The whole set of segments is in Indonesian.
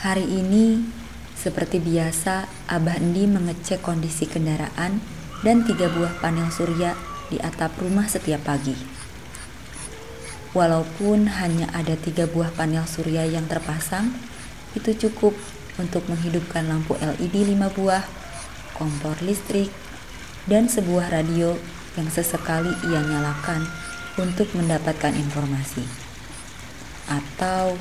Hari ini, seperti biasa, Abah Endi mengecek kondisi kendaraan dan tiga buah panel surya di atap rumah setiap pagi. Walaupun hanya ada tiga buah panel surya yang terpasang, itu cukup untuk menghidupkan lampu LED lima buah, kompor listrik, dan sebuah radio yang sesekali ia nyalakan untuk mendapatkan informasi. Atau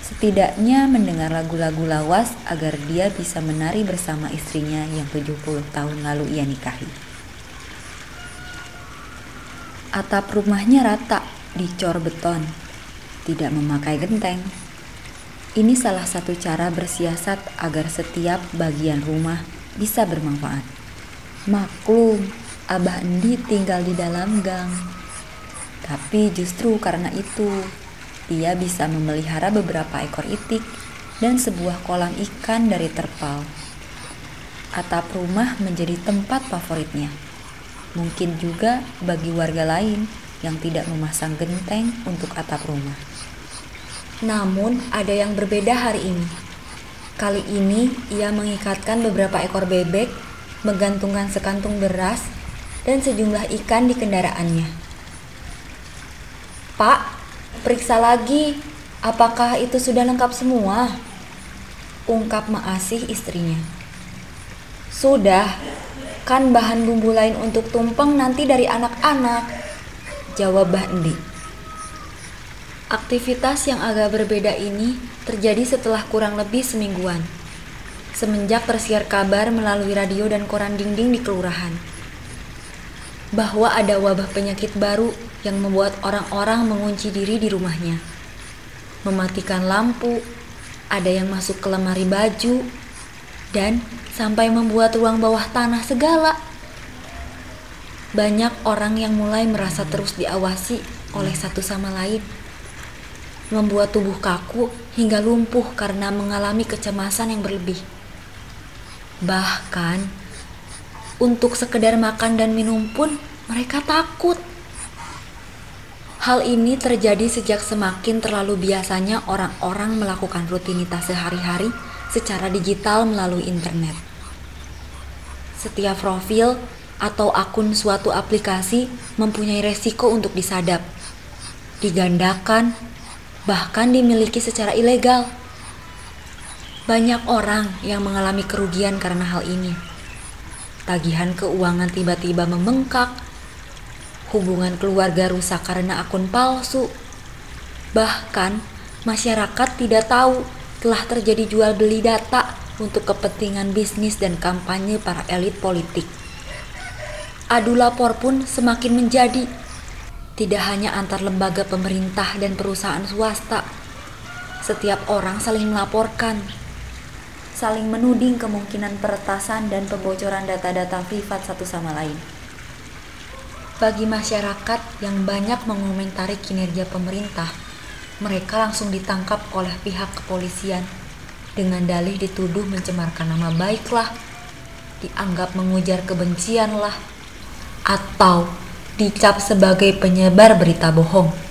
Setidaknya mendengar lagu-lagu lawas agar dia bisa menari bersama istrinya yang 70 tahun lalu ia nikahi. Atap rumahnya rata, dicor beton, tidak memakai genteng. Ini salah satu cara bersiasat agar setiap bagian rumah bisa bermanfaat. Maklum, Abah Endi tinggal di dalam gang. Tapi justru karena itu, ia bisa memelihara beberapa ekor itik dan sebuah kolam ikan dari terpal. Atap rumah menjadi tempat favoritnya. Mungkin juga bagi warga lain yang tidak memasang genteng untuk atap rumah. Namun, ada yang berbeda hari ini. Kali ini, ia mengikatkan beberapa ekor bebek, menggantungkan sekantung beras, dan sejumlah ikan di kendaraannya. Pak, Periksa lagi, apakah itu sudah lengkap semua? Ungkap Maasih istrinya. Sudah, kan bahan bumbu lain untuk tumpeng nanti dari anak-anak. Jawab Bandi. Aktivitas yang agak berbeda ini terjadi setelah kurang lebih semingguan. Semenjak tersiar kabar melalui radio dan koran dinding di kelurahan bahwa ada wabah penyakit baru yang membuat orang-orang mengunci diri di rumahnya. Mematikan lampu, ada yang masuk ke lemari baju, dan sampai membuat ruang bawah tanah segala. Banyak orang yang mulai merasa terus diawasi oleh satu sama lain, membuat tubuh kaku hingga lumpuh karena mengalami kecemasan yang berlebih. Bahkan, untuk sekedar makan dan minum pun mereka takut. Hal ini terjadi sejak semakin terlalu biasanya orang-orang melakukan rutinitas sehari-hari secara digital melalui internet. Setiap profil atau akun suatu aplikasi mempunyai resiko untuk disadap, digandakan, bahkan dimiliki secara ilegal. Banyak orang yang mengalami kerugian karena hal ini. Tagihan keuangan tiba-tiba membengkak, hubungan keluarga rusak karena akun palsu. Bahkan, masyarakat tidak tahu telah terjadi jual beli data untuk kepentingan bisnis dan kampanye para elit politik. Adu lapor pun semakin menjadi tidak hanya antar lembaga pemerintah dan perusahaan swasta. Setiap orang saling melaporkan, saling menuding kemungkinan peretasan dan pembocoran data-data privat satu sama lain. Bagi masyarakat yang banyak mengomentari kinerja pemerintah, mereka langsung ditangkap oleh pihak kepolisian dengan dalih dituduh mencemarkan nama baiklah, dianggap mengujar kebencian lah, atau dicap sebagai penyebar berita bohong.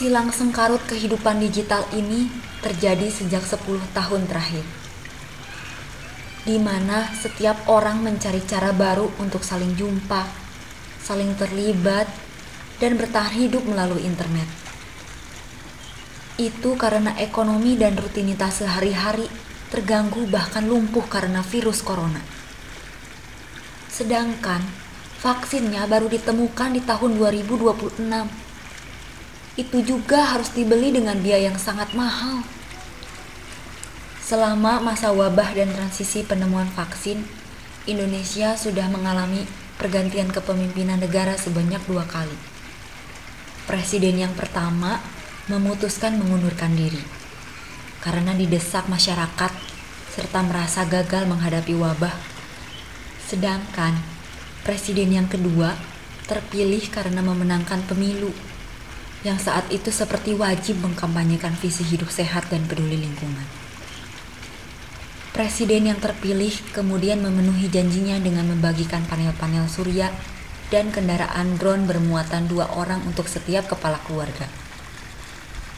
Silang sengkarut kehidupan digital ini terjadi sejak 10 tahun terakhir di mana setiap orang mencari cara baru untuk saling jumpa, saling terlibat, dan bertahan hidup melalui internet. Itu karena ekonomi dan rutinitas sehari-hari terganggu bahkan lumpuh karena virus corona. Sedangkan vaksinnya baru ditemukan di tahun 2026. Itu juga harus dibeli dengan biaya yang sangat mahal. Selama masa wabah dan transisi penemuan vaksin, Indonesia sudah mengalami pergantian kepemimpinan negara sebanyak dua kali. Presiden yang pertama memutuskan mengundurkan diri karena didesak masyarakat serta merasa gagal menghadapi wabah. Sedangkan presiden yang kedua terpilih karena memenangkan pemilu yang saat itu seperti wajib mengkampanyekan visi hidup sehat dan peduli lingkungan. Presiden yang terpilih kemudian memenuhi janjinya dengan membagikan panel-panel surya dan kendaraan drone bermuatan dua orang untuk setiap kepala keluarga.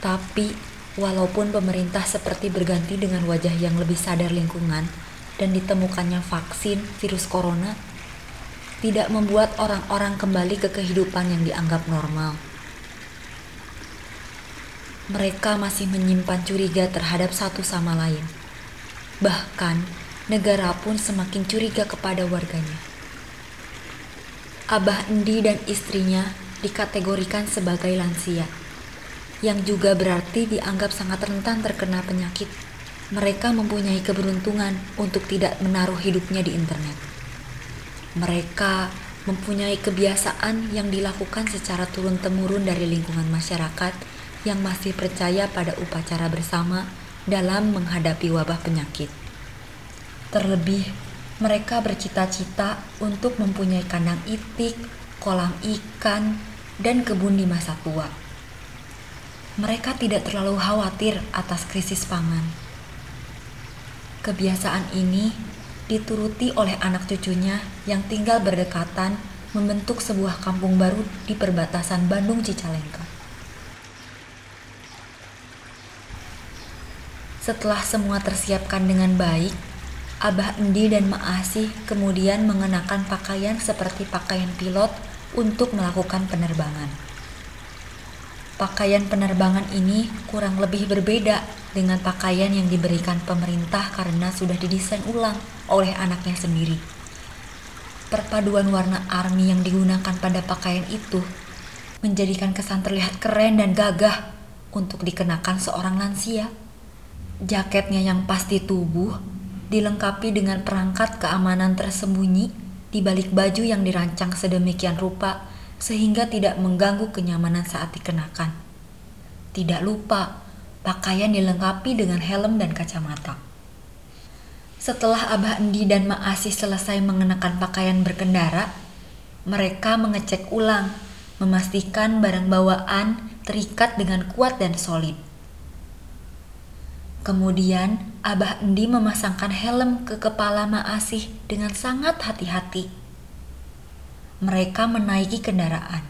Tapi, walaupun pemerintah seperti berganti dengan wajah yang lebih sadar lingkungan dan ditemukannya vaksin virus corona, tidak membuat orang-orang kembali ke kehidupan yang dianggap normal. Mereka masih menyimpan curiga terhadap satu sama lain. Bahkan, negara pun semakin curiga kepada warganya. Abah Endi dan istrinya dikategorikan sebagai lansia, yang juga berarti dianggap sangat rentan terkena penyakit. Mereka mempunyai keberuntungan untuk tidak menaruh hidupnya di internet. Mereka mempunyai kebiasaan yang dilakukan secara turun-temurun dari lingkungan masyarakat yang masih percaya pada upacara bersama dalam menghadapi wabah penyakit. Terlebih, mereka bercita-cita untuk mempunyai kandang itik, kolam ikan, dan kebun di masa tua. Mereka tidak terlalu khawatir atas krisis pangan. Kebiasaan ini dituruti oleh anak cucunya yang tinggal berdekatan membentuk sebuah kampung baru di perbatasan Bandung Cicalengka. Setelah semua tersiapkan dengan baik, Abah Endi dan Mak Asih kemudian mengenakan pakaian seperti pakaian pilot untuk melakukan penerbangan. Pakaian penerbangan ini kurang lebih berbeda dengan pakaian yang diberikan pemerintah karena sudah didesain ulang oleh anaknya sendiri. Perpaduan warna army yang digunakan pada pakaian itu menjadikan kesan terlihat keren dan gagah untuk dikenakan seorang lansia. Jaketnya yang pasti tubuh dilengkapi dengan perangkat keamanan tersembunyi di balik baju yang dirancang sedemikian rupa sehingga tidak mengganggu kenyamanan saat dikenakan. Tidak lupa, pakaian dilengkapi dengan helm dan kacamata. Setelah Abah Endi dan Mak Asih selesai mengenakan pakaian berkendara, mereka mengecek ulang, memastikan barang bawaan terikat dengan kuat dan solid. Kemudian, Abah Endi memasangkan helm ke kepala Mak Asih dengan sangat hati-hati mereka menaiki kendaraan.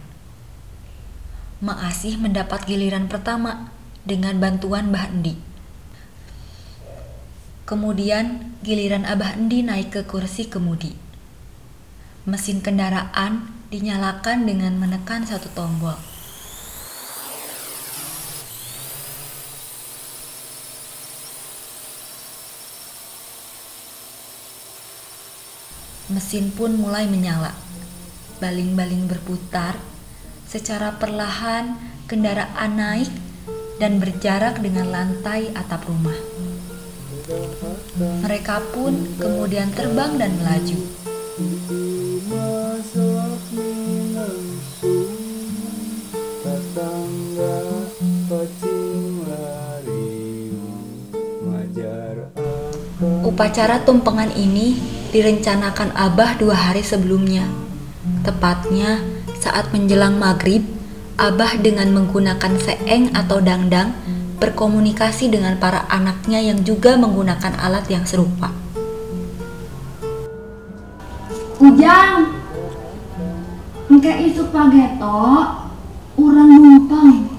Maasih mendapat giliran pertama dengan bantuan Mbah Endi. Kemudian giliran Abah Endi naik ke kursi kemudi. Mesin kendaraan dinyalakan dengan menekan satu tombol. Mesin pun mulai menyala baling-baling berputar, secara perlahan kendaraan naik dan berjarak dengan lantai atap rumah. Mereka pun kemudian terbang dan melaju. Upacara tumpengan ini direncanakan Abah dua hari sebelumnya. Tepatnya saat menjelang maghrib, Abah dengan menggunakan seeng atau dangdang berkomunikasi dengan para anaknya yang juga menggunakan alat yang serupa. Ujang, engke isu pageto, urang numpang.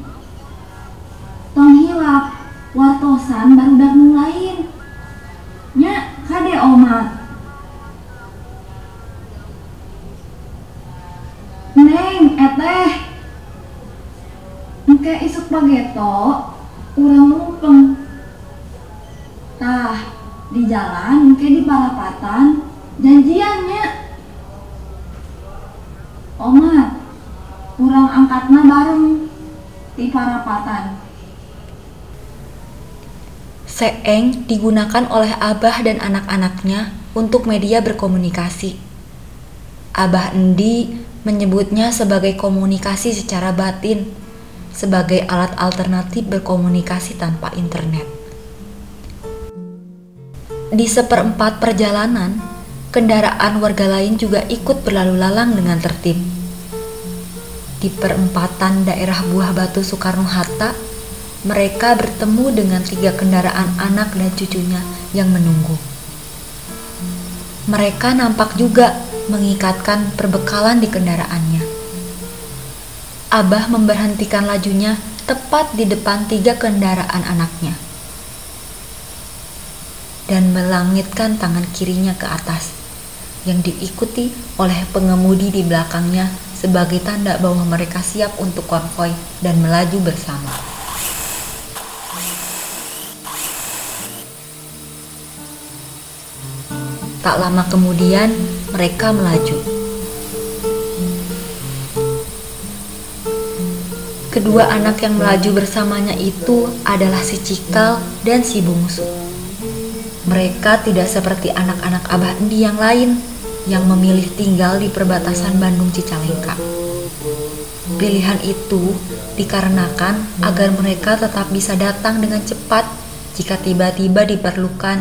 Tong hilap, wartosan baru pageto urang lumpeng tah di jalan engke di parapatan janjiannya. Omat kurang angkatna bareng di parapatan. Seeng digunakan oleh Abah dan anak-anaknya untuk media berkomunikasi. Abah Endi menyebutnya sebagai komunikasi secara batin, sebagai alat alternatif berkomunikasi tanpa internet. Di seperempat perjalanan, kendaraan warga lain juga ikut berlalu lalang dengan tertib. Di perempatan daerah Buah Batu Soekarno-Hatta, mereka bertemu dengan tiga kendaraan anak dan cucunya yang menunggu. Mereka nampak juga mengikatkan perbekalan di kendaraannya. Abah memberhentikan lajunya tepat di depan tiga kendaraan anaknya dan melangitkan tangan kirinya ke atas yang diikuti oleh pengemudi di belakangnya sebagai tanda bahwa mereka siap untuk konvoi dan melaju bersama. Tak lama kemudian, mereka melaju. Kedua anak yang melaju bersamanya itu adalah si Cikal dan si Bungsu. Mereka tidak seperti anak-anak Abah Endi yang lain yang memilih tinggal di perbatasan Bandung Cicalengka. Pilihan itu dikarenakan agar mereka tetap bisa datang dengan cepat jika tiba-tiba diperlukan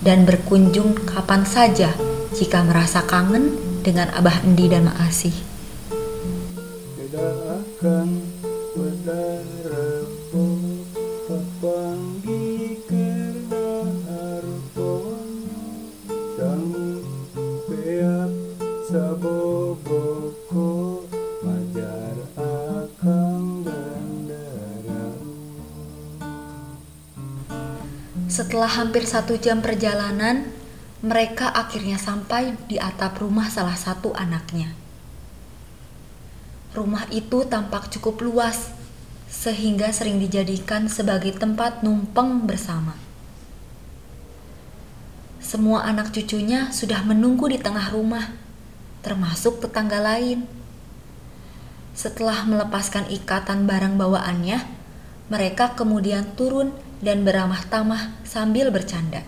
dan berkunjung kapan saja jika merasa kangen dengan Abah Endi dan Mak Asih. Tidak akan Setelah hampir satu jam perjalanan, mereka akhirnya sampai di atap rumah salah satu anaknya. Rumah itu tampak cukup luas, sehingga sering dijadikan sebagai tempat numpang bersama. Semua anak cucunya sudah menunggu di tengah rumah, termasuk tetangga lain. Setelah melepaskan ikatan barang bawaannya, mereka kemudian turun dan beramah tamah sambil bercanda.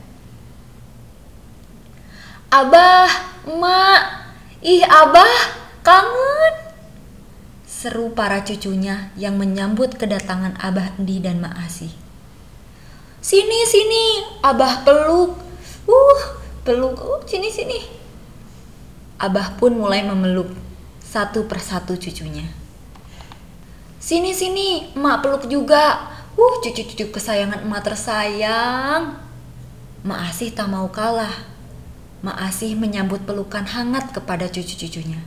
Abah, emak, ih abah, kangen. Seru para cucunya yang menyambut kedatangan Abah Endi dan Mak Asih. Sini, sini, Abah peluk. Uh, peluk, uh, sini, sini. Abah pun mulai memeluk satu persatu cucunya. Sini, sini, emak peluk juga. Uh, cucu-cucu kesayangan emak tersayang. Mak Asih tak mau kalah. Mak Asih menyambut pelukan hangat kepada cucu-cucunya.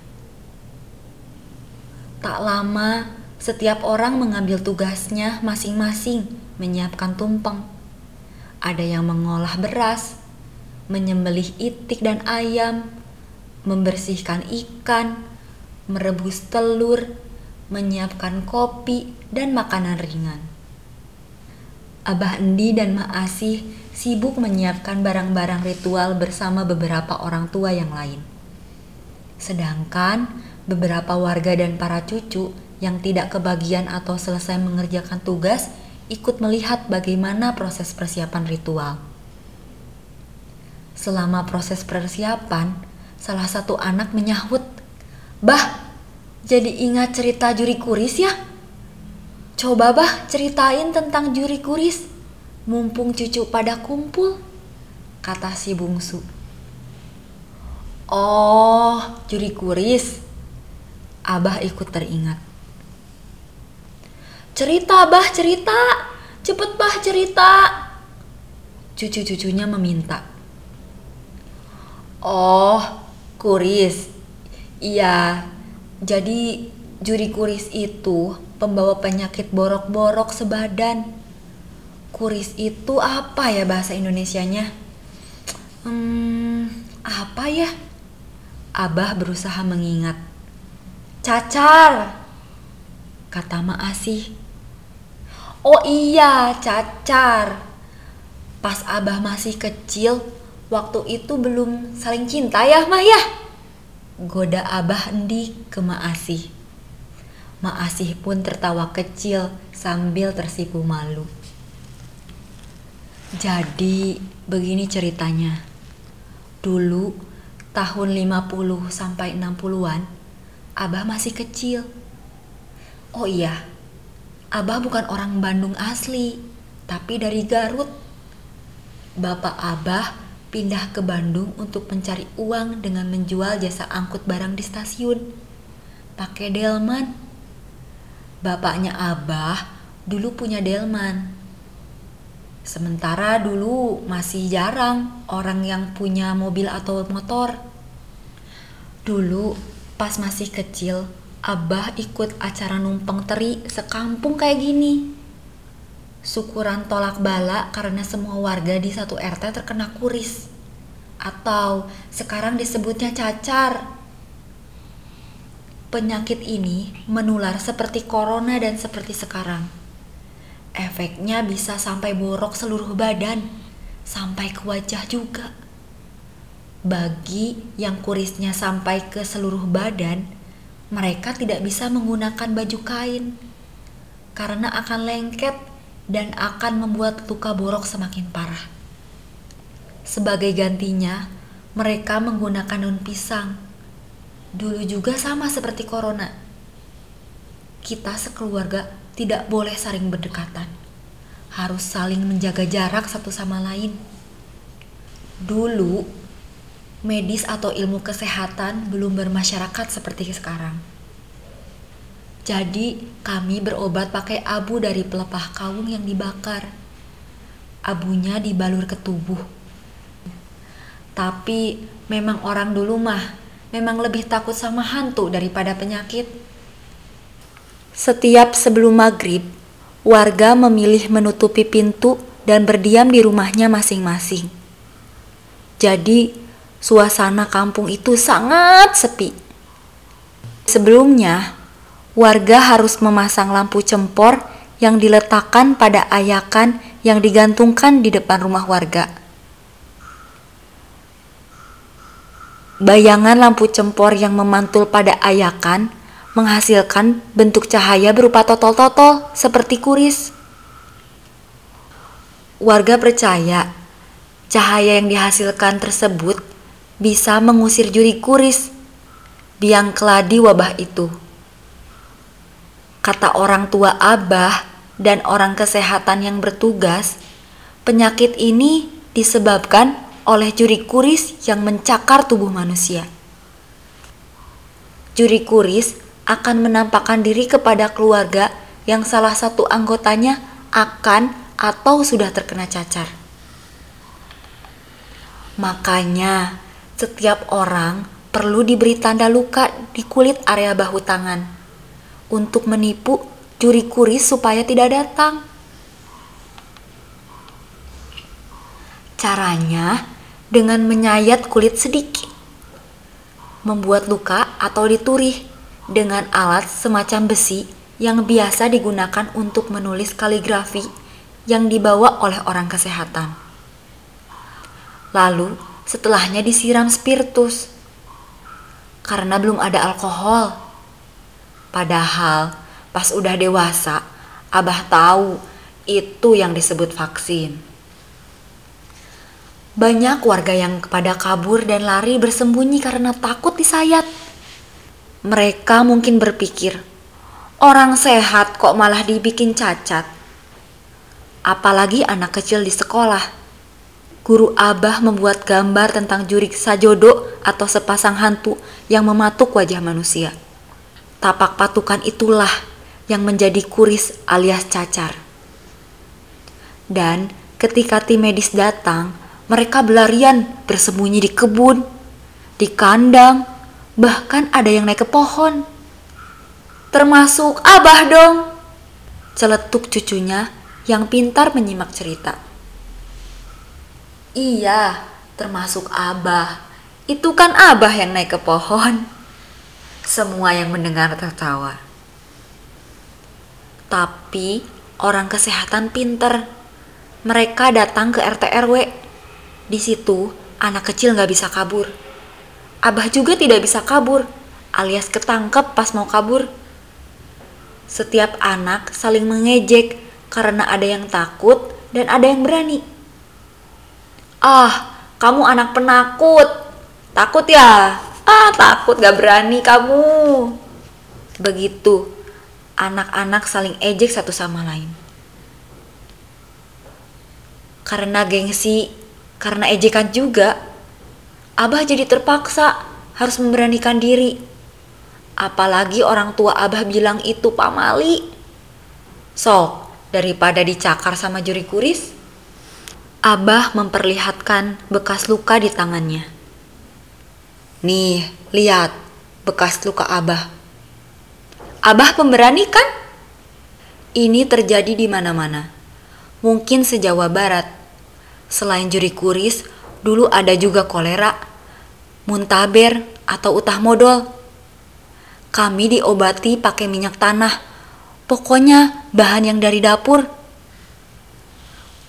Tak lama, setiap orang mengambil tugasnya masing-masing menyiapkan tumpeng. Ada yang mengolah beras, menyembelih itik dan ayam, membersihkan ikan, merebus telur, menyiapkan kopi, dan makanan ringan. Abah Endi dan Mak Asih sibuk menyiapkan barang-barang ritual bersama beberapa orang tua yang lain. Sedangkan beberapa warga dan para cucu yang tidak kebagian atau selesai mengerjakan tugas ikut melihat bagaimana proses persiapan ritual. Selama proses persiapan, salah satu anak menyahut, "Bah, jadi ingat cerita juri kuris ya?" Coba bah ceritain tentang juri kuris, mumpung cucu pada kumpul, kata si bungsu. Oh, juri kuris. Abah ikut teringat. Cerita bah cerita, cepet bah cerita. Cucu-cucunya meminta. Oh, kuris. Iya, jadi juri kuris itu pembawa penyakit borok-borok sebadan. Kuris itu apa ya bahasa Indonesianya? Hmm, apa ya? Abah berusaha mengingat. Cacar, kata Mak Asih. Oh iya, cacar. Pas Abah masih kecil, waktu itu belum saling cinta ya, Mah ya? Goda Abah Endi ke Mak Asih. Mak Asih pun tertawa kecil sambil tersipu malu. Jadi, begini ceritanya. Dulu, tahun 50 sampai 60-an, Abah masih kecil. Oh iya, Abah bukan orang Bandung asli, tapi dari Garut. Bapak Abah pindah ke Bandung untuk mencari uang dengan menjual jasa angkut barang di stasiun. Pakai delman bapaknya Abah dulu punya delman. Sementara dulu masih jarang orang yang punya mobil atau motor. Dulu pas masih kecil, Abah ikut acara numpeng teri sekampung kayak gini. Syukuran tolak bala karena semua warga di satu RT terkena kuris. Atau sekarang disebutnya cacar. Penyakit ini menular seperti corona dan seperti sekarang. Efeknya bisa sampai borok seluruh badan, sampai ke wajah juga. Bagi yang kurisnya sampai ke seluruh badan, mereka tidak bisa menggunakan baju kain karena akan lengket dan akan membuat luka borok semakin parah. Sebagai gantinya, mereka menggunakan daun pisang. Dulu juga sama seperti corona. Kita sekeluarga tidak boleh saling berdekatan. Harus saling menjaga jarak satu sama lain. Dulu medis atau ilmu kesehatan belum bermasyarakat seperti sekarang. Jadi, kami berobat pakai abu dari pelepah kawung yang dibakar. Abunya dibalur ke tubuh. Tapi, memang orang dulu mah memang lebih takut sama hantu daripada penyakit. Setiap sebelum maghrib, warga memilih menutupi pintu dan berdiam di rumahnya masing-masing. Jadi, Suasana kampung itu sangat sepi. Sebelumnya, warga harus memasang lampu cempor yang diletakkan pada ayakan yang digantungkan di depan rumah warga. Bayangan lampu cempor yang memantul pada ayakan menghasilkan bentuk cahaya berupa totol-totol seperti kuris. Warga percaya cahaya yang dihasilkan tersebut bisa mengusir juri kuris, biang keladi wabah itu. Kata orang tua Abah dan orang kesehatan yang bertugas, penyakit ini disebabkan oleh juri kuris yang mencakar tubuh manusia. Juri kuris akan menampakkan diri kepada keluarga yang salah satu anggotanya akan atau sudah terkena cacar. Makanya, setiap orang perlu diberi tanda luka di kulit area bahu tangan untuk menipu juri kuris supaya tidak datang. Caranya dengan menyayat kulit sedikit, membuat luka atau diturih dengan alat semacam besi yang biasa digunakan untuk menulis kaligrafi yang dibawa oleh orang kesehatan. Lalu setelahnya disiram spiritus karena belum ada alkohol. Padahal pas udah dewasa, Abah tahu itu yang disebut vaksin. Banyak warga yang pada kabur dan lari bersembunyi karena takut disayat. Mereka mungkin berpikir, orang sehat kok malah dibikin cacat. Apalagi anak kecil di sekolah guru Abah membuat gambar tentang jurik sajodo atau sepasang hantu yang mematuk wajah manusia. Tapak patukan itulah yang menjadi kuris alias cacar. Dan ketika tim medis datang, mereka berlarian bersembunyi di kebun, di kandang, bahkan ada yang naik ke pohon. Termasuk Abah dong. Celetuk cucunya yang pintar menyimak cerita. Iya, termasuk Abah. Itu kan Abah yang naik ke pohon. Semua yang mendengar tertawa. Tapi orang kesehatan pinter. Mereka datang ke RT RW. Di situ anak kecil nggak bisa kabur. Abah juga tidak bisa kabur, alias ketangkep pas mau kabur. Setiap anak saling mengejek karena ada yang takut dan ada yang berani. Ah, kamu anak penakut. Takut ya? Ah, takut gak berani kamu. Begitu, anak-anak saling ejek satu sama lain. Karena gengsi, karena ejekan juga, Abah jadi terpaksa harus memberanikan diri. Apalagi orang tua Abah bilang itu pamali. Sok, daripada dicakar sama juri kuris, Abah memperlihatkan bekas luka di tangannya. Nih, lihat bekas luka Abah. Abah pemberani kan? Ini terjadi di mana-mana. Mungkin sejawa barat. Selain juri kuris, dulu ada juga kolera, muntaber, atau utah modal. Kami diobati pakai minyak tanah. Pokoknya bahan yang dari dapur.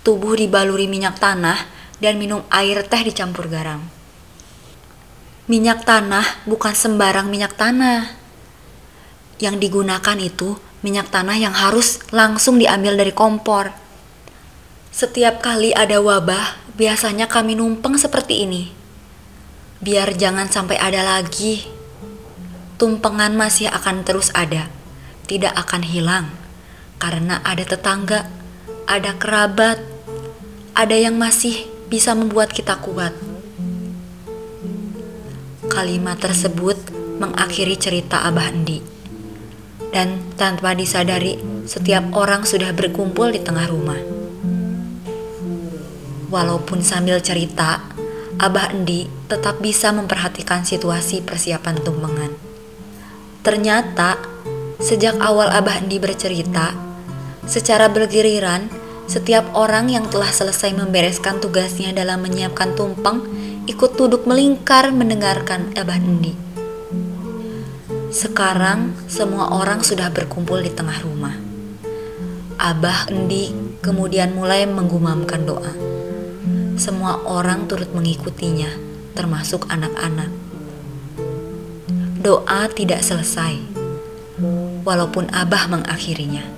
Tubuh dibaluri minyak tanah dan minum air teh dicampur garam. Minyak tanah bukan sembarang minyak tanah. Yang digunakan itu minyak tanah yang harus langsung diambil dari kompor. Setiap kali ada wabah, biasanya kami numpang seperti ini. Biar jangan sampai ada lagi. Tumpengan masih akan terus ada, tidak akan hilang. Karena ada tetangga, ada kerabat, ada yang masih bisa membuat kita kuat. Kalimat tersebut mengakhiri cerita Abah Endi. Dan tanpa disadari, setiap orang sudah berkumpul di tengah rumah. Walaupun sambil cerita, Abah Endi tetap bisa memperhatikan situasi persiapan tumpengan. Ternyata, sejak awal Abah Endi bercerita, secara bergiliran, setiap orang yang telah selesai membereskan tugasnya dalam menyiapkan tumpeng ikut duduk melingkar mendengarkan Abah Endi. Sekarang semua orang sudah berkumpul di tengah rumah. Abah Endi kemudian mulai menggumamkan doa. Semua orang turut mengikutinya, termasuk anak-anak. Doa tidak selesai, walaupun Abah mengakhirinya.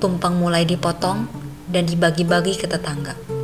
Tumpeng mulai dipotong dan dibagi-bagi ke tetangga.